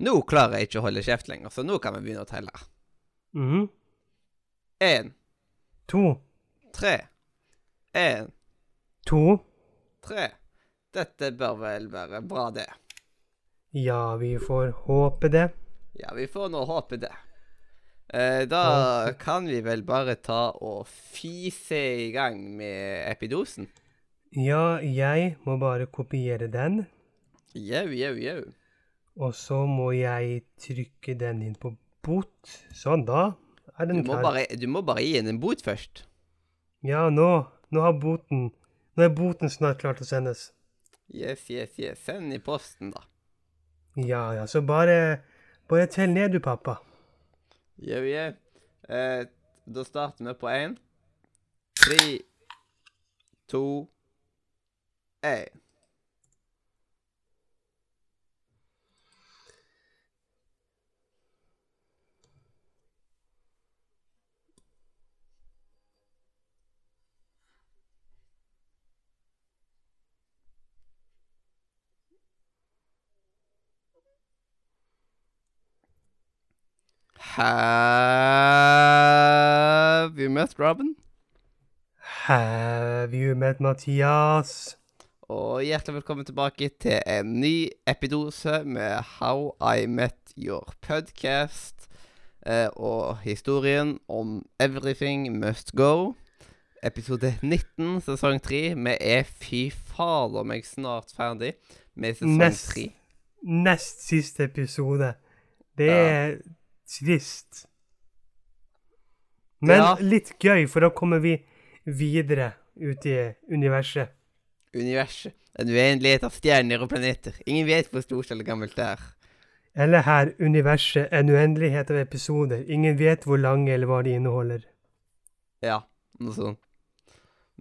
Nå klarer jeg ikke å holde kjeft lenger, så nå kan vi begynne å telle. Mhm. Én, To. tre, én, To. tre. Dette bør vel være bra, det. Ja, vi får håpe det. Ja, vi får nå håpe det. Eh, da kan vi vel bare ta og fise i gang med epidosen. Ja, jeg må bare kopiere den. Jau, jau, jau. Og så må jeg trykke den inn på bot. Sånn, da er den du klar. bare, du må bare gi henne en bot først. Ja, nå, nå har boten Nå er boten snart klar til å sendes. Yes, yes, yes. Send i posten, da. Ja, ja, så bare Bare tell ned, du, pappa. Jau, jau. Eh, da starter vi på én. Tre, to, én. Have you met Robin? Have you met Mathias? Og hjertelig velkommen tilbake til en ny epidose med How I Met Your Podcast. Eh, og historien om Everything Must Go. Episode 19, sesong 3. Vi er fy fader meg snart ferdig med sesong Nest. 3. Nest siste episode. Det Ja. Trist. Men Ja. litt gøy, for da kommer vi videre ut i universet. Universet. En uendelighet av stjerner og planeter. Ingen vet hvor stort eller gammelt det er. Eller her, universet, en uendelighet av episoder. Ingen vet hvor lange eller hva de inneholder. Ja, noe sånt.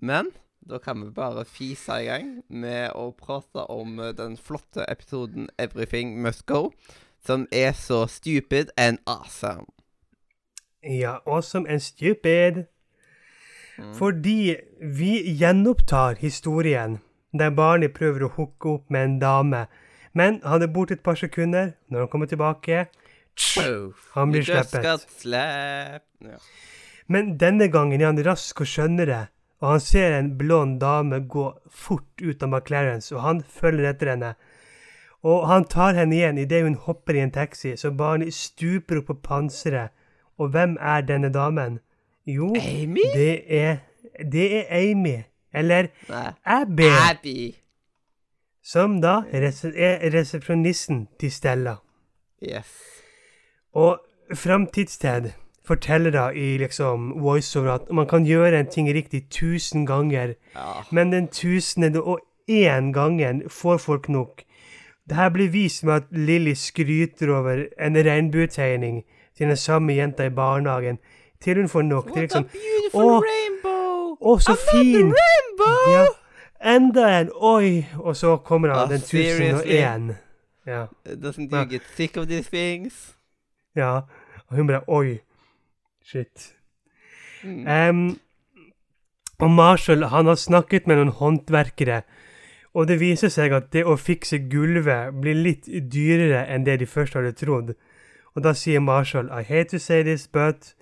Men da kan vi bare fise i gang med å prate om eh, den flotte episoden 'Everything Must Go', som er så stupid and awesome. Ja, awesome and stupid. Mm. Fordi vi gjenopptar historien der Barney prøver å hooke opp med en dame, men han er borte et par sekunder. Når han kommer tilbake Han blir sluppet. Ja. Men denne gangen er han rask og skjønner det, og han ser en blond dame gå fort ut av McLarens, og han følger etter henne. Og han tar henne igjen idet hun hopper i en taxi, så barnet stuper opp på panseret. Og hvem er denne damen? Jo, Amy? det er Det er Amy. Eller Nei. Abby. Abby. Som da er resepsjonisten til Stella. Yes. Og framtidssted forteller da i liksom voiceover at man kan gjøre en ting riktig tusen ganger, Ja. men den tusende og én gangen får folk nok. Det her blir vist med at Lilly skryter over en regnbuetegning til den samme jenta i barnehagen, til hun får nok. What a liksom beautiful Åh, rainbow! å, så Another fin! rainbow! Ja, enda en! Oi! Og så kommer han, oh, den tusen og seriously? én. Ja. Doesn't you get sick of these things? Ja. Og hun bare Oi. Shit. Mm. Um, og Marshall han har snakket med noen håndverkere, og det viser seg at det å fikse gulvet blir litt dyrere enn det de først hadde trodd. Og da sier Marshall I hate to say this, but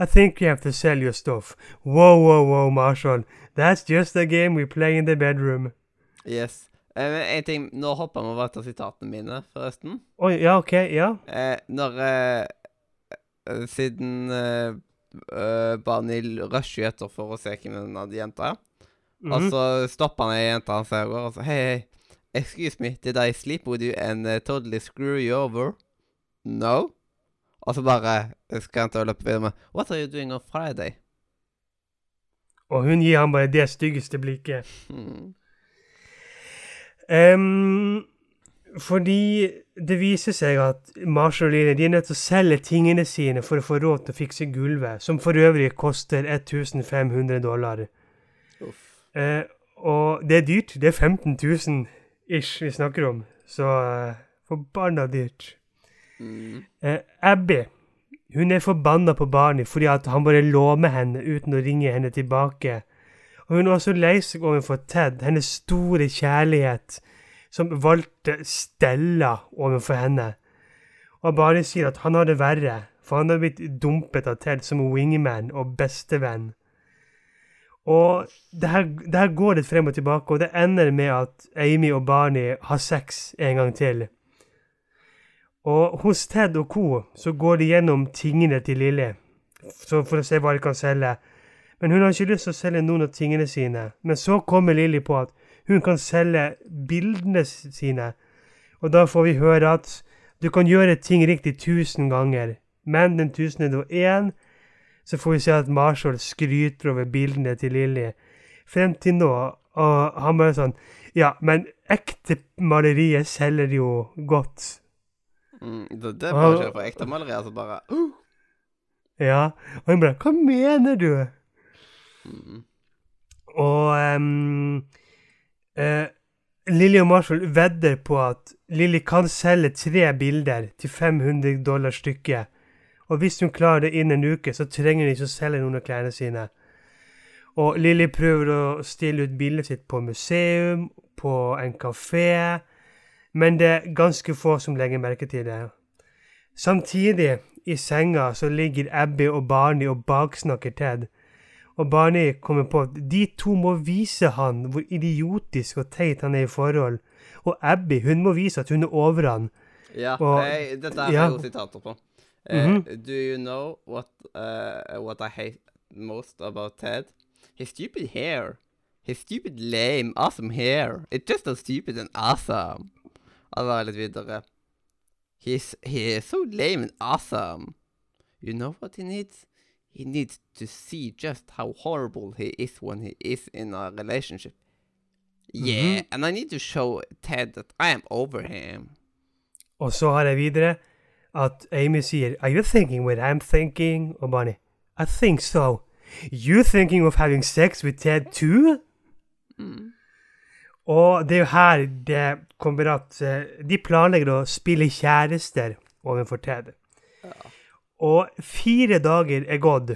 I think you have to sell your stuff. Wow, wow, wow, Marshall. That's just a game we play in the bedroom. Yes. Eh, en ting, Nå hopper vi over til sitatene mine, forresten. Oi, ja, OK, ja. Eh, når eh, eh, Siden eh, eh, Barney rusher etter for å se hvem den jenta er. Og Mhm. så stopper han ei jente han ser og så Hei, hei. Excuse me, did I sleep with you and uh, totally screw you over? No? Og så bare skal han ta og løpe videre med What are you doing on Friday? Og hun gir ham bare det styggeste blikket. Hmm. Um, Fordi det viser seg at Marshall og Line de er nødt til å selge tingene sine for å få råd til å fikse gulvet, som for øvrig koster 1500 dollar. Eh, og det er dyrt. Det er 15 000 ish vi snakker om. Så eh, forbanna dyrt. Mm. Eh, Abby hun er forbanna på Barney fordi at han bare lå med henne uten å ringe henne tilbake. Og hun er også lei seg overfor Ted, hennes store kjærlighet, som valgte Stella overfor henne. Og Barney sier at han har det verre, for han har blitt dumpet av Ted som wingman og bestevenn. Og det her, det her går litt frem og tilbake, og det ender med at Amy og Barney har sex en gang til. Og hos Ted og co. så går de gjennom tingene til Lilly for å se hva de kan selge. Men hun har ikke lyst til å selge noen av tingene sine. Men så kommer Lilly på at hun kan selge bildene sine. Og da får vi høre at du kan gjøre ting riktig tusen ganger, men den tusende og én så får vi se at Marshall skryter over bildene til Lilly. Frem til nå, og han bare sånn Ja, men ekte malerier selger jo godt. Mm. Det, det bare ikke for ekte malerier, altså bare uh. Ja. Og hun bare Hva mener du? mm. Og um, uh, Lilly og Marshall vedder på at Lilly kan selge tre bilder til 500 dollar stykket. Og hvis hun klarer det innen en uke, så trenger hun ikke å selge noen av klærne sine. Og Lilly prøver å stille ut bildet sitt på museum, på en kafé, men det er ganske få som legger merke til det. Samtidig, i senga, så ligger Abby og Barney og baksnakker Ted. Og Barney kommer på at de to må vise han hvor idiotisk og teit han er i forhold. Og Abby hun må vise at hun er over han. Ja, Og- jeg, dette er ja. jo sitater på. Eh, Mhm. Do you know what, uh, what I hate most about Ted? His stupid hair. His stupid lame, awesome hair. It's just so stupid and awesome. Og bare litt videre. He's, he is so lame and awesome. You know what he needs? He needs to see just how horrible he is when he is in a relationship. Yeah, and I need to show Ted that I am over him. Og så har jeg videre at Amy sier Are you thinking what I'm thinking? Og Bonnie I think so. You thinking of having sex with Ted too? Og det er jo her det kommer at eh, de planlegger å spille kjærester overfor Ted. Og fire dager er gått,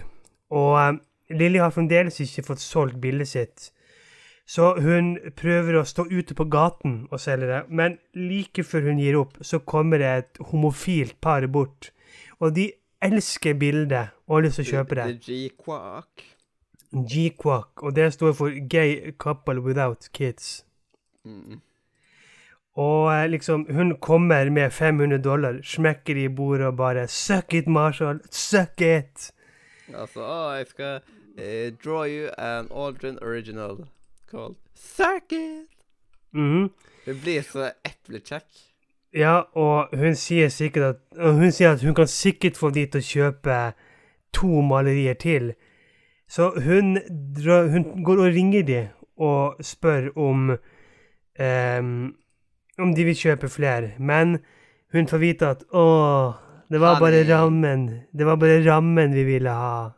og eh, Lilly har fremdeles ikke fått solgt bildet sitt. Så hun prøver å stå ute på gaten og selge det, men like før hun gir opp, så kommer det et homofilt par bort. Og de elsker bildet og har lyst til å kjøpe det. G-Quack. G-Quack, og det står for Gay Couple Without Kids. Mm. Og eh, liksom, hun kommer med 500 dollar, smekker i bordet og bare Suck it, Marshall! Suck it! Altså, å, jeg skal uh, draw you an Aldrin original called Circuit. Mhm. Hun blir så eplekjekk. Ja, og hun sier sikkert at Hun sier at hun kan sikkert få de til å kjøpe to malerier til. Så hun, drar, hun går og ringer de og spør om um, Om de vil kjøpe flere. Men hun får vite at å, det var bare rammen. Det var bare rammen vi ville ha.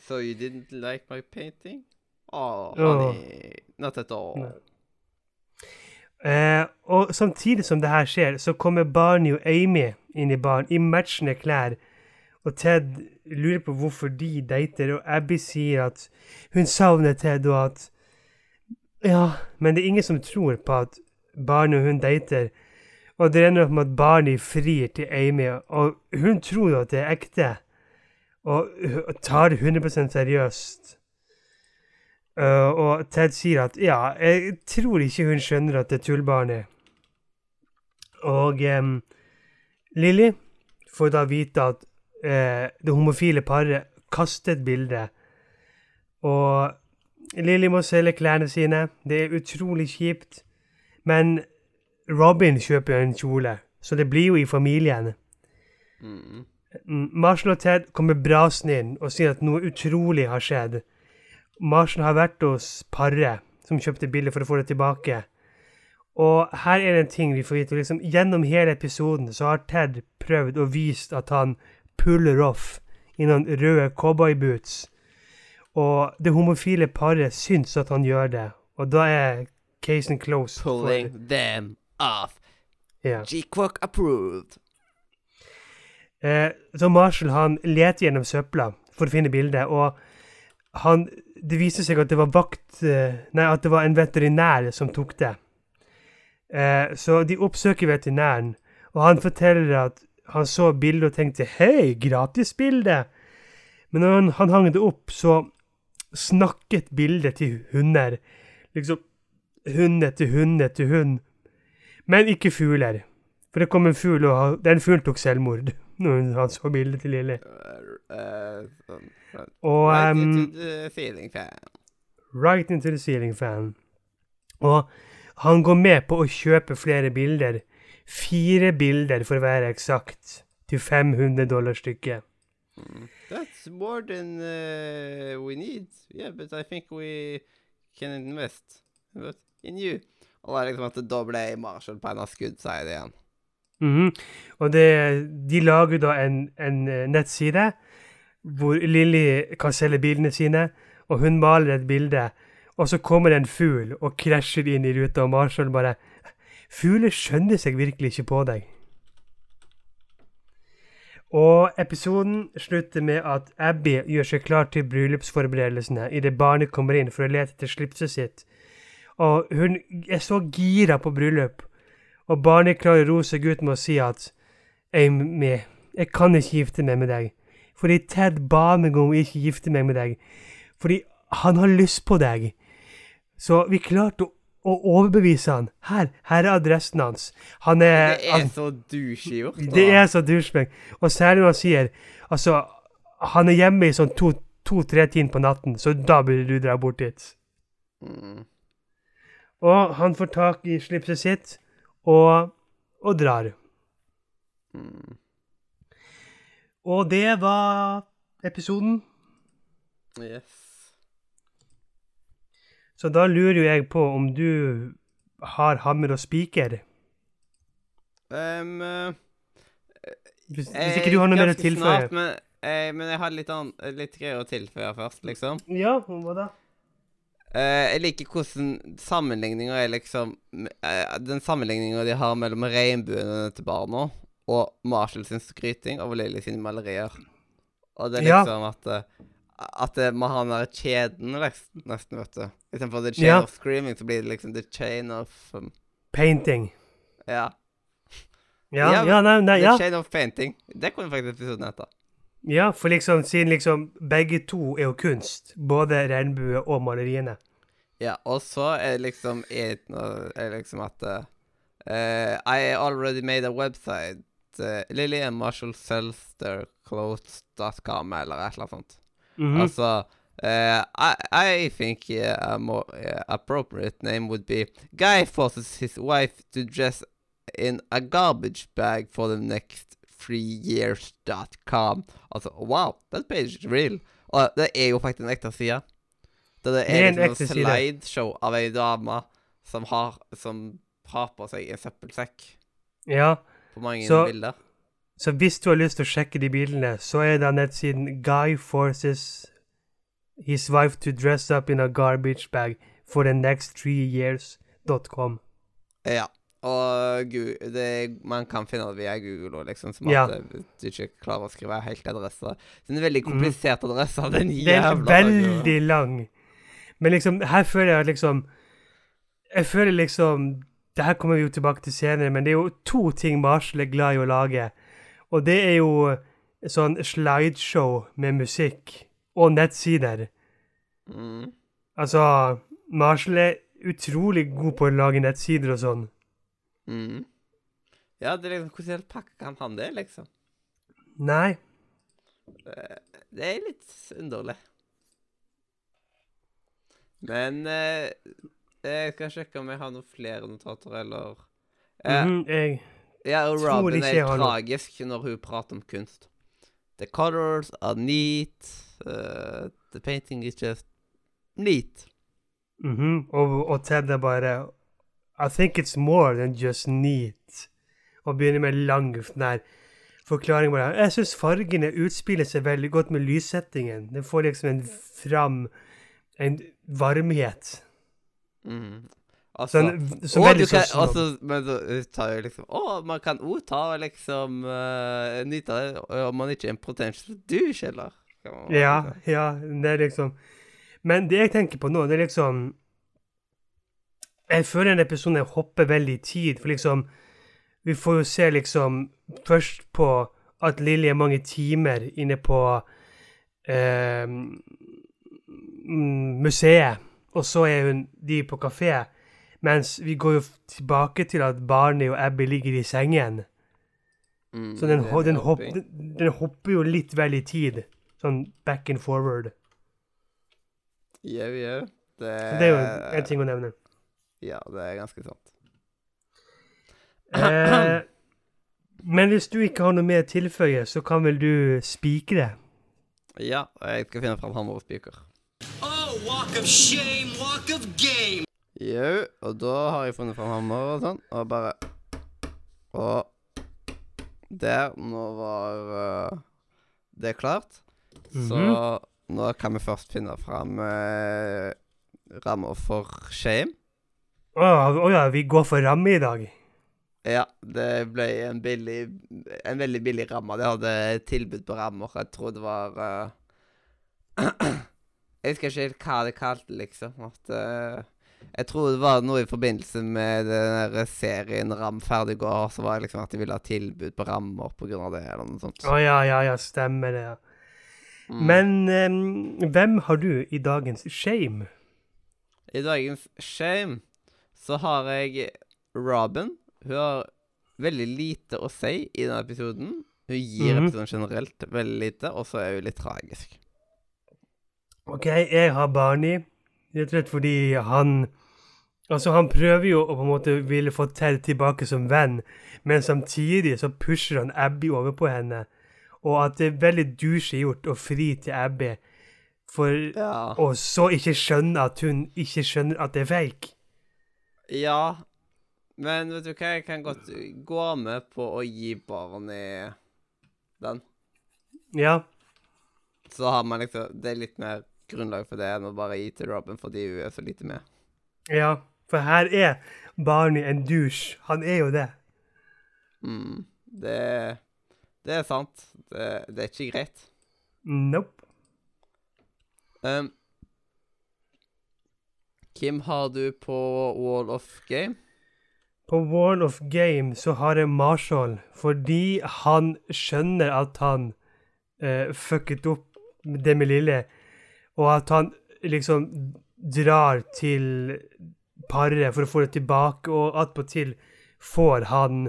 So you didn't like my painting? All. Nei. Eh, og samtidig som det her skjer, så kommer Barney og Amy inn i baren i matchende klær. Og Ted lurer på hvorfor de dater, og Abby sier at hun savner Ted, og at Ja, men det er ingen som tror på at Barney og hun dater. Og det ender opp med at Barney frir til Amy, og hun tror jo at det er ekte. Og tar det 100 seriøst. Uh, og Ted sier at ja, jeg tror ikke hun skjønner at det er tullbarnet. Og um, Lilly får da vite at uh, det homofile paret kastet bildet. Og Lilly må selge klærne sine. Det er utrolig kjipt. Men Robin kjøper en kjole, så det blir jo i familien. Mm. Marshall og Ted kommer brasende inn og sier at noe utrolig har skjedd. Marshall har vært hos paret som kjøpte bildet for å få det tilbake. Og her er det en ting vi får vite. liksom Gjennom hele episoden så har Ted prøvd å vise at han puller off i noen røde cowboyboots. Og det homofile paret syns at han gjør det, og da er casen close. for- Pulling them off. Yeah. G-Quack approved. Eh, så Marshall han leter gjennom søpla for å finne bildet, og han, det viser seg at det var vakt eh, Nei, at det var en veterinær som tok det. Eh, så de oppsøker veterinæren, og han forteller at han så bildet og tenkte 'hei, gratisbilde'. Men når han, han hang det opp, så snakket bildet til hunder. Liksom hund etter hund etter hund. Men ikke fugler. For det kom en fugl, og den fuglen tok selvmord når han så bildet til Lilly. Uh, uh, um, Og right ehm, into the ceiling fan. Right into the ceiling fan. Og han går med på å kjøpe flere bilder. Fire bilder, for å være eksakt, til 500 dollar stykket. Mm. That's more than uh, we need. Yeah, but I think we can invest but in you. Og det er liksom at da ble Marshall på en av skuddside igjen. Mhm. Og det, de lager da en, en eh, nettside hvor Lilly kan selge bildene sine, og hun maler et bilde. Og så kommer det en fugl og krasjer inn i ruta, og Marshall bare Fugler skjønner seg virkelig ikke på deg. Og episoden slutter med at Abby gjør seg klar til bryllupsforberedelsene idet barnet kommer inn for å lete etter slipset sitt. Og hun er så gira på bryllup. Og barnet klarer å roe seg ut med å si at Amy, jeg kan ikke gifte meg med deg. Fordi Ted ba meg om å ikke gifte meg med deg. Fordi han har lyst på deg. Så vi klarte å, å overbevise han. Her, her er adressen hans. Han er, Det er så douche gjort. det er så douchebag. Og særlig når han sier Altså, han er hjemme i sånn to-tre timer på natten, så da burde du dra bort dit. mm. Og han får tak i slipset sitt og, og drar. Mm. Og det var episoden. Yes. Så da lurer jo jeg på om du har hammer og spiker. Um, uh, Hvis, hvis ikke du har noe mer å tilføye. Snart, men, jeg, men jeg har litt, litt greier å tilføye først, liksom. Ja, hva da? Eh, jeg liker hvordan sammenligninga er liksom eh, Den sammenligninga de har mellom regnbuene til barna og Marshall sin skryting over Lily sine malerier. Og det er Ja. liksom at eh, At det må ha den der kjeden nesten, vet du. Istedenfor The Chain Ja. of Screaming, så blir det liksom The Chain of um, Painting. Ja. Ja, Ja, ja, nei, nei, The ja. Chain of Painting. Det kunne faktisk episoden hete. Ja, for liksom, siden liksom begge to er jo kunst. Både regnbue og maleriene. Ja, og så er liksom er liksom at uh, I already made a website. Uh, Lily and Marshall sells their clothes.com, eller et eller annet sånt. Mhm. Altså uh, I, I think uh, a more uh, appropriate name would be Guy forces his wife to dress in a garbage bag for the next three years.com. Altså, wow, that page is real. Og det er jo faktisk en ekte side. Det, det Det er er en liksom ekte en side. slideshow av ei dame som har, som har på seg en søppelsekk Ja, på mange Så- bilder. så hvis du har lyst til å sjekke de bildene, så er det nettsiden Guy forces his wife to dress up in a garbage bag for the next three years.com. Ja. Og Google, det, man kan finne det via Google òg, liksom. Som Ja. at eh, du ikke klarer å skrive helt adresse. Så det er en veldig komplisert adresse av den jævla Den er veldig lang. Men liksom, her føler jeg at liksom Jeg føler liksom Det her kommer vi jo tilbake til senere, men det er jo to ting Marshall er glad i å lage. Og det er jo sånn slideshow med musikk og nettsider. Mm. Altså, Marshall er utrolig god på å lage nettsider og sånn. Mm. Ja, det er liksom Hvordan i pakke kan han det, liksom? Nei. Eh, Det er litt underlig. Men eh, jeg skal sjekke om jeg har noen flere notater, eller eh, mm, jeg Ja, og tror Robin ikke er tragisk når hun prater om kunst. The colors are neat. uh, the painting is just neat. mhm, og, og Ted er bare I think it's more than just neat. Og begynner med lang der forklaring bare. Jeg syns fargene utspiller seg veldig godt med lyssettingen. Den får liksom en fram en varmhet. Mm. Altså, sånn, så og veldig kan, sånn altså, men så tar jo liksom Å, man kan òg ta liksom uh, nyte av det om man ikke er en potential douche, eller? Ja, ja, det er liksom Men det jeg tenker på nå, det er liksom Jeg føler en episode hopper veldig i tid, for liksom Vi får jo se liksom først på at Lilly er mange timer inne på eh, mm, museet, og så er hun de på kafé, mens vi går jo tilbake til at Barney og Abby ligger i sengen. Mm, Så den, den, hopp, den, den hopper jo litt vel i tid. Sånn back and forward. Jau, jau. Det, det er jo en ting å nevne. Ja, det er ganske sant. Eh, men hvis du ikke har noe mer å tilføye, så kan vel du spikre? Ja, jeg skal finne fram hammer og spiker. Oh, walk of shame, walk of game. Jau, og da har jeg funnet fram hammer og sånn, og bare Og der. Nå var uh, det klart. Så Mhm. nå kan vi først finne fram uh, rammer for shame. Å oh, ja, vi går for ramme i dag. Ja, det ble en billig En veldig billig ramme. De hadde tilbud på rammer. Jeg tror det var uh, Jeg husker ikke helt hva det kalte, liksom. At uh, Jeg tror det var noe i forbindelse med den der serien Ram ferdig går, så var det liksom at de ville ha tilbud på rammer på grunn av det, eller noe sånt. Å ja, ja, ja, stemmer det. Mm. Men um, hvem har du i dagens shame? I dagens shame så har jeg Robin. Hun har veldig lite å si i denne episoden. Hun gir Mhm. episoden generelt veldig lite, og så er hun litt tragisk. OK, jeg har Barney. Rett og slett fordi han Altså, han prøver jo å på en måte ville få Ted tilbake som venn, men samtidig så pusher han Abby over på henne. Og at det er veldig douche gjort å fri til Abby, for Ja. Og så ikke skjønne at hun ikke skjønner at det er fake. Ja, men vet du hva, jeg kan godt gå med på å gi Barney den. Ja. Så har man liksom Det er litt mer grunnlag for det enn å bare gi til Robin fordi hun er så lite med. Ja. For her er Barney en douche. Han er jo det. Mm. Det Det er sant. Det, det er ikke greit. Nope. Um, Kim har du på Wall of Game? På Wall of Game så har jeg Marshall fordi han skjønner at han uh, fucket opp det med Lille, og at han liksom drar til paret for å få det tilbake, og attpåtil får han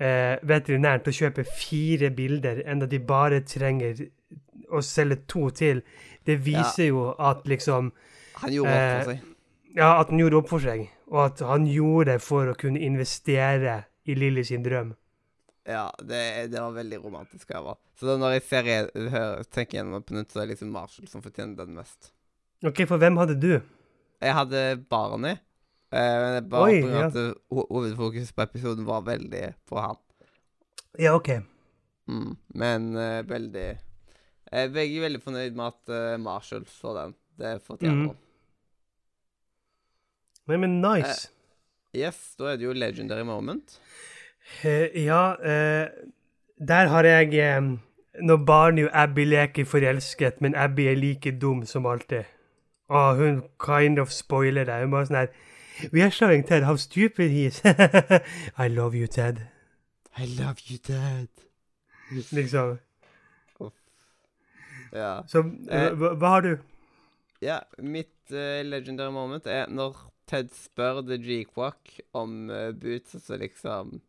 eh, veterinæren til å kjøpe fire bilder, enda de bare trenger å selge to til. Det viser jo at liksom Han gjorde opp for Eh, seg. Ja, at han gjorde opp for seg, og at han gjorde det for å kunne investere i Lilly sin drøm. Ja, det, det var veldig romantisk. Jeg var. Så når jeg ser, hører, tenker gjennom det på nytt, så er det liksom Marshall som fortjener den mest. Ok, for hvem hadde du? Jeg hadde Barney. Eh, men er bare Oi, på grunn av ja. at hovedfokus på episoden var veldig på han. Ja, ok. Mm, men uh, veldig Jeg er veldig fornøyd med at eh, Marshall så den. Det fortjener Mhm. han. Nei, men nice. Yes, da er det jo legendary moment. Eh, ja, eh, der har jeg eh, Når barnet og Abby leker forelsket, men Abby er like dum som alltid. Og hun kind of spoiler det. Hun bare sånn her We are showing Ted how stupid he is. I love you, Ted. I love you, Ted. Liksom. Ja. Så Eh. hva, hva har du? ja mitt uh, legendary moment er når Ted spør The G-Quack om uh, boots, og så liksom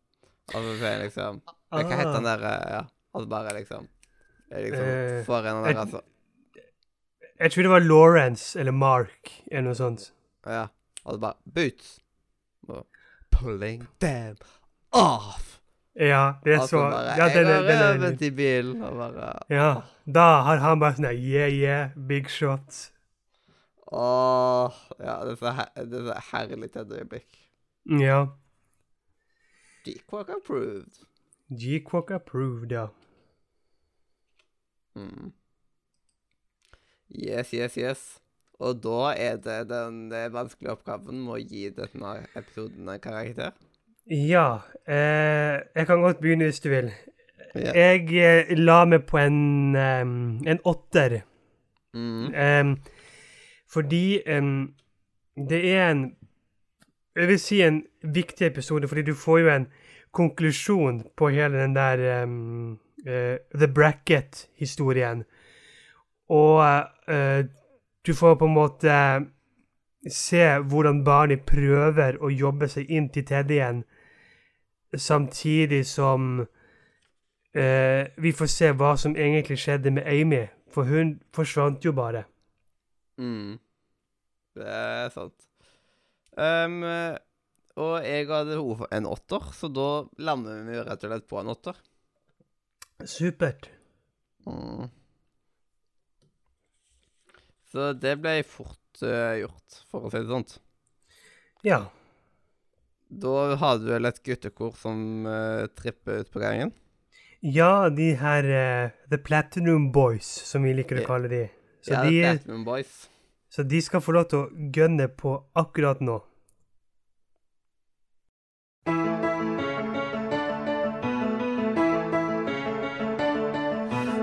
Altså så er liksom Hva heter han der eh, Ja, altså bare liksom liksom uh, av jeg- der, altså. Jeg tror det var Lawrence eller Mark eller noe sånt. Ja. Altså bare Boots. Og pulling them off. Ja, det er Altså så bare Ja, den er, Jeg har er, i bilen, og bare Ja, da har han bare sånn Yeah, yeah, big shot. Åh Ja, det er så, her, det er så herlig Ted-øyeblikk. Ja. G-Quack approved. G-Quack approved, ja. Mm. Yes, yes, yes. Og da er det den eh, vanskelige oppgaven med å gi denne episoden en karakter. Ja. Eh, jeg kan godt begynne hvis du vil. Yeah. Jeg eh, la meg på en, um, en åtter. Mm. Em, fordi um, det er en Jeg vil si en viktig episode, fordi du får jo en konklusjon på hele den der um, uh, The Bracket-historien. Og uh, du får på en måte se hvordan Barney prøver å jobbe seg inn til Teddy igjen, samtidig som uh, vi får se hva som egentlig skjedde med Amy, for hun forsvant jo bare. Mm. Det er sant. Um, og jeg hadde behov for en åtter, så da lander vi rett og slett på en åtter. Supert. Mm. Så det ble fort uh, gjort, for å si det sånn. Ja. Da har du vel et guttekor som uh, tripper ut på gangen? Ja, de her uh, The Platinum Boys, som vi liker å kalle de. Så, ja, de, Platinum er- Boys. så de skal få lov til å gønne på akkurat nå.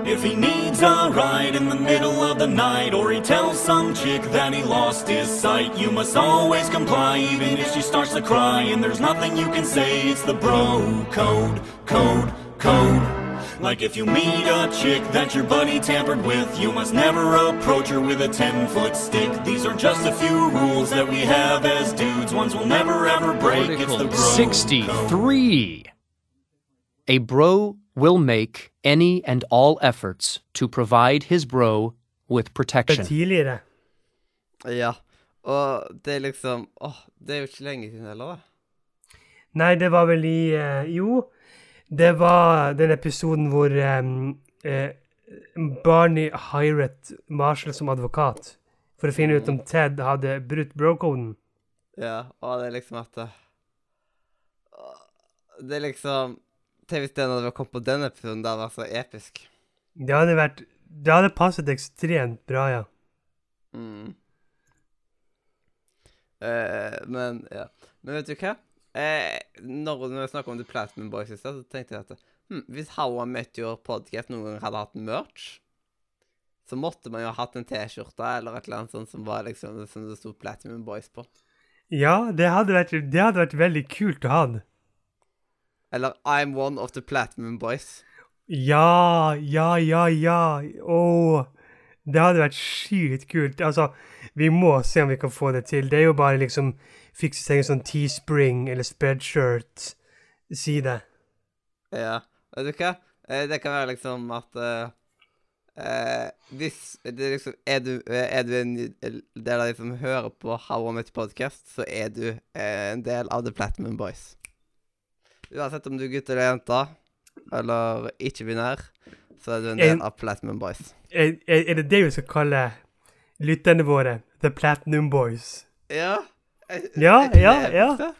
If he needs a ride in the middle of the night, or he tells some chick that he lost his sight, you must always comply, even if she starts to cry. And there's nothing you can say, it's the bro code, code, code. Like if you meet a chick that your buddy tampered with, you must never approach her with a 10 foot stick. These are just a few rules that we have as dudes, ones we'll never ever break. It's the bro code. 63. A bro will make any and all efforts to provide his bro with Det protection. er tidligere. Ja. Og det er liksom Åh, det er jo ikke lenge siden heller, da. Nei, det var vel i eh, Jo, det var den episoden hvor um, eh, Barney hiret Marshall som advokat for å finne ut om Ted hadde brutt bro-koden. Ja, og det er liksom at det, Det er liksom Tenk hvis den hadde kommet på den episoden, det hadde vært så episk. Det hadde vært Det hadde passet ekstremt bra, ja. Mm. Eh, men ja. Men vet du hva? Eh, når vi snakket om The Platinum Boys i stad, så tenkte jeg at hm, hvis How I Met Your Podcast noen gang hadde hatt merch, så måtte man jo ha hatt en T-skjorte eller et eller annet sånt som var liksom som det sto Platinum Boys på. Ja, det hadde vært, det hadde vært veldig kult å ha. det. Eller I'm one of the Platinum Boys. Ja, ja, ja, ja. Oh. det hadde vært sykt kult. Altså, vi må se om vi kan få det til. Det er jo bare liksom fikse seg en sånn Teespring eller Spreadshirt-side. Ja. Vet du hva? Eh, det kan være liksom at eh, eh, Hvis det liksom Er du, er du en del av de som hører på How I Met Podcast, så er du en del av The Platinum Boys. Uansett om du er gutt eller jente, eller ikke-binær, så er du en del av Platinum Boys. Er, er, er det det vi skal kalle lytterne våre? The Platinum Boys? Ja. Ja, ja, ja.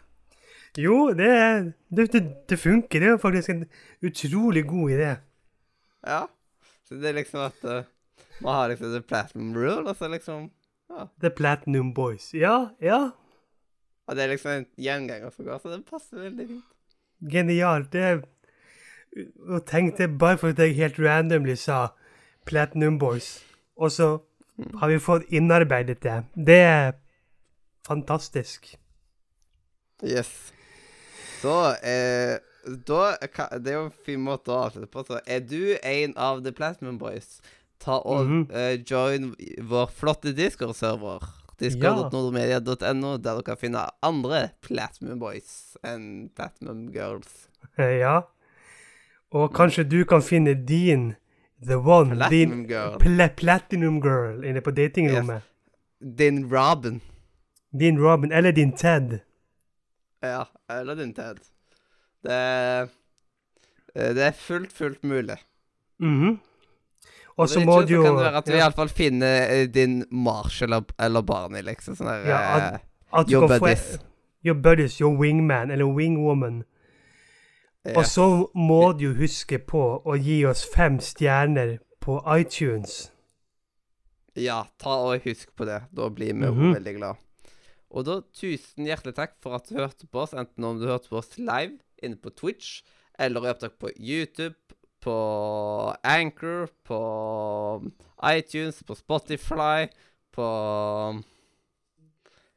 Jo, det, det, det, det funker. Det er faktisk en utrolig god idé. Ja. Så det er liksom at uh, man har liksom The Platinum Rule, og så liksom The Platinum Boys. Ja, ja. Og det er liksom en gjenganger som går, så det passer veldig fint. Genialt. Det er Og tenkte bare for at jeg helt randomly sa Platinum Boys, og så har vi fått innarbeidet det. Det er fantastisk. Yes. Så eh, da Det er jo en fin måte å avslutte på. Så er du en av The Platinum Boys, ta og mm -hmm. uh, join vår flotte Discord-server. Discord.nordmedia.no, der dere kan finne andre Platinum Boys enn Platinum Girls. Eh, Ja. Og kanskje du kan finne din The One, Platinum din Girl. pla Platinum Girl inne på datingrommet. Din Robin. Din Robin, eller din Ted. Ja, eller din Ted. Det eh, Det er fullt, fullt mulig. Mhm. Og Og så må du jo Det kan det være at vi ja, iallfall finner eh, din Marsh eller, eller Barney, liksom. Sånn der Ja, at, at du your buddies. your buddies, your wingman eller wingwoman. Ja. Og så må du huske på å gi oss fem stjerner på iTunes. Ja, ta og husk på det. Da blir vi Mhm. veldig glad. Og da tusen hjertelig takk for at du hørte på oss, enten om du hørte på oss live inne på Twitch, eller i opptak på YouTube, på Anchor, på iTunes, på Spotify, på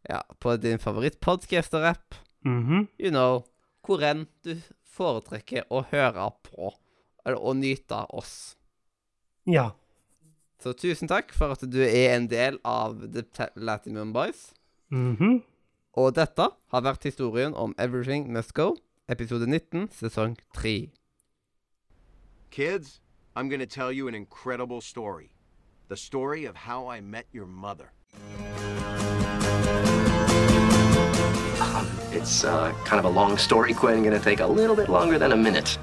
Ja, på din favorittpodcaster-app. Mhm. You know, hvor enn du foretrekker å høre på, eller å nyte oss. Ja. Så tusen takk for at du er en del av The Latin Boys. Mhm. Og dette har vært historien om Everything Must Go, episode 19, sesong 3. Kids, I'm going to tell you an incredible story. The story of how I met your mother. It's uh, kind of a long story, Quinn. Gonna take a little bit longer than a minute.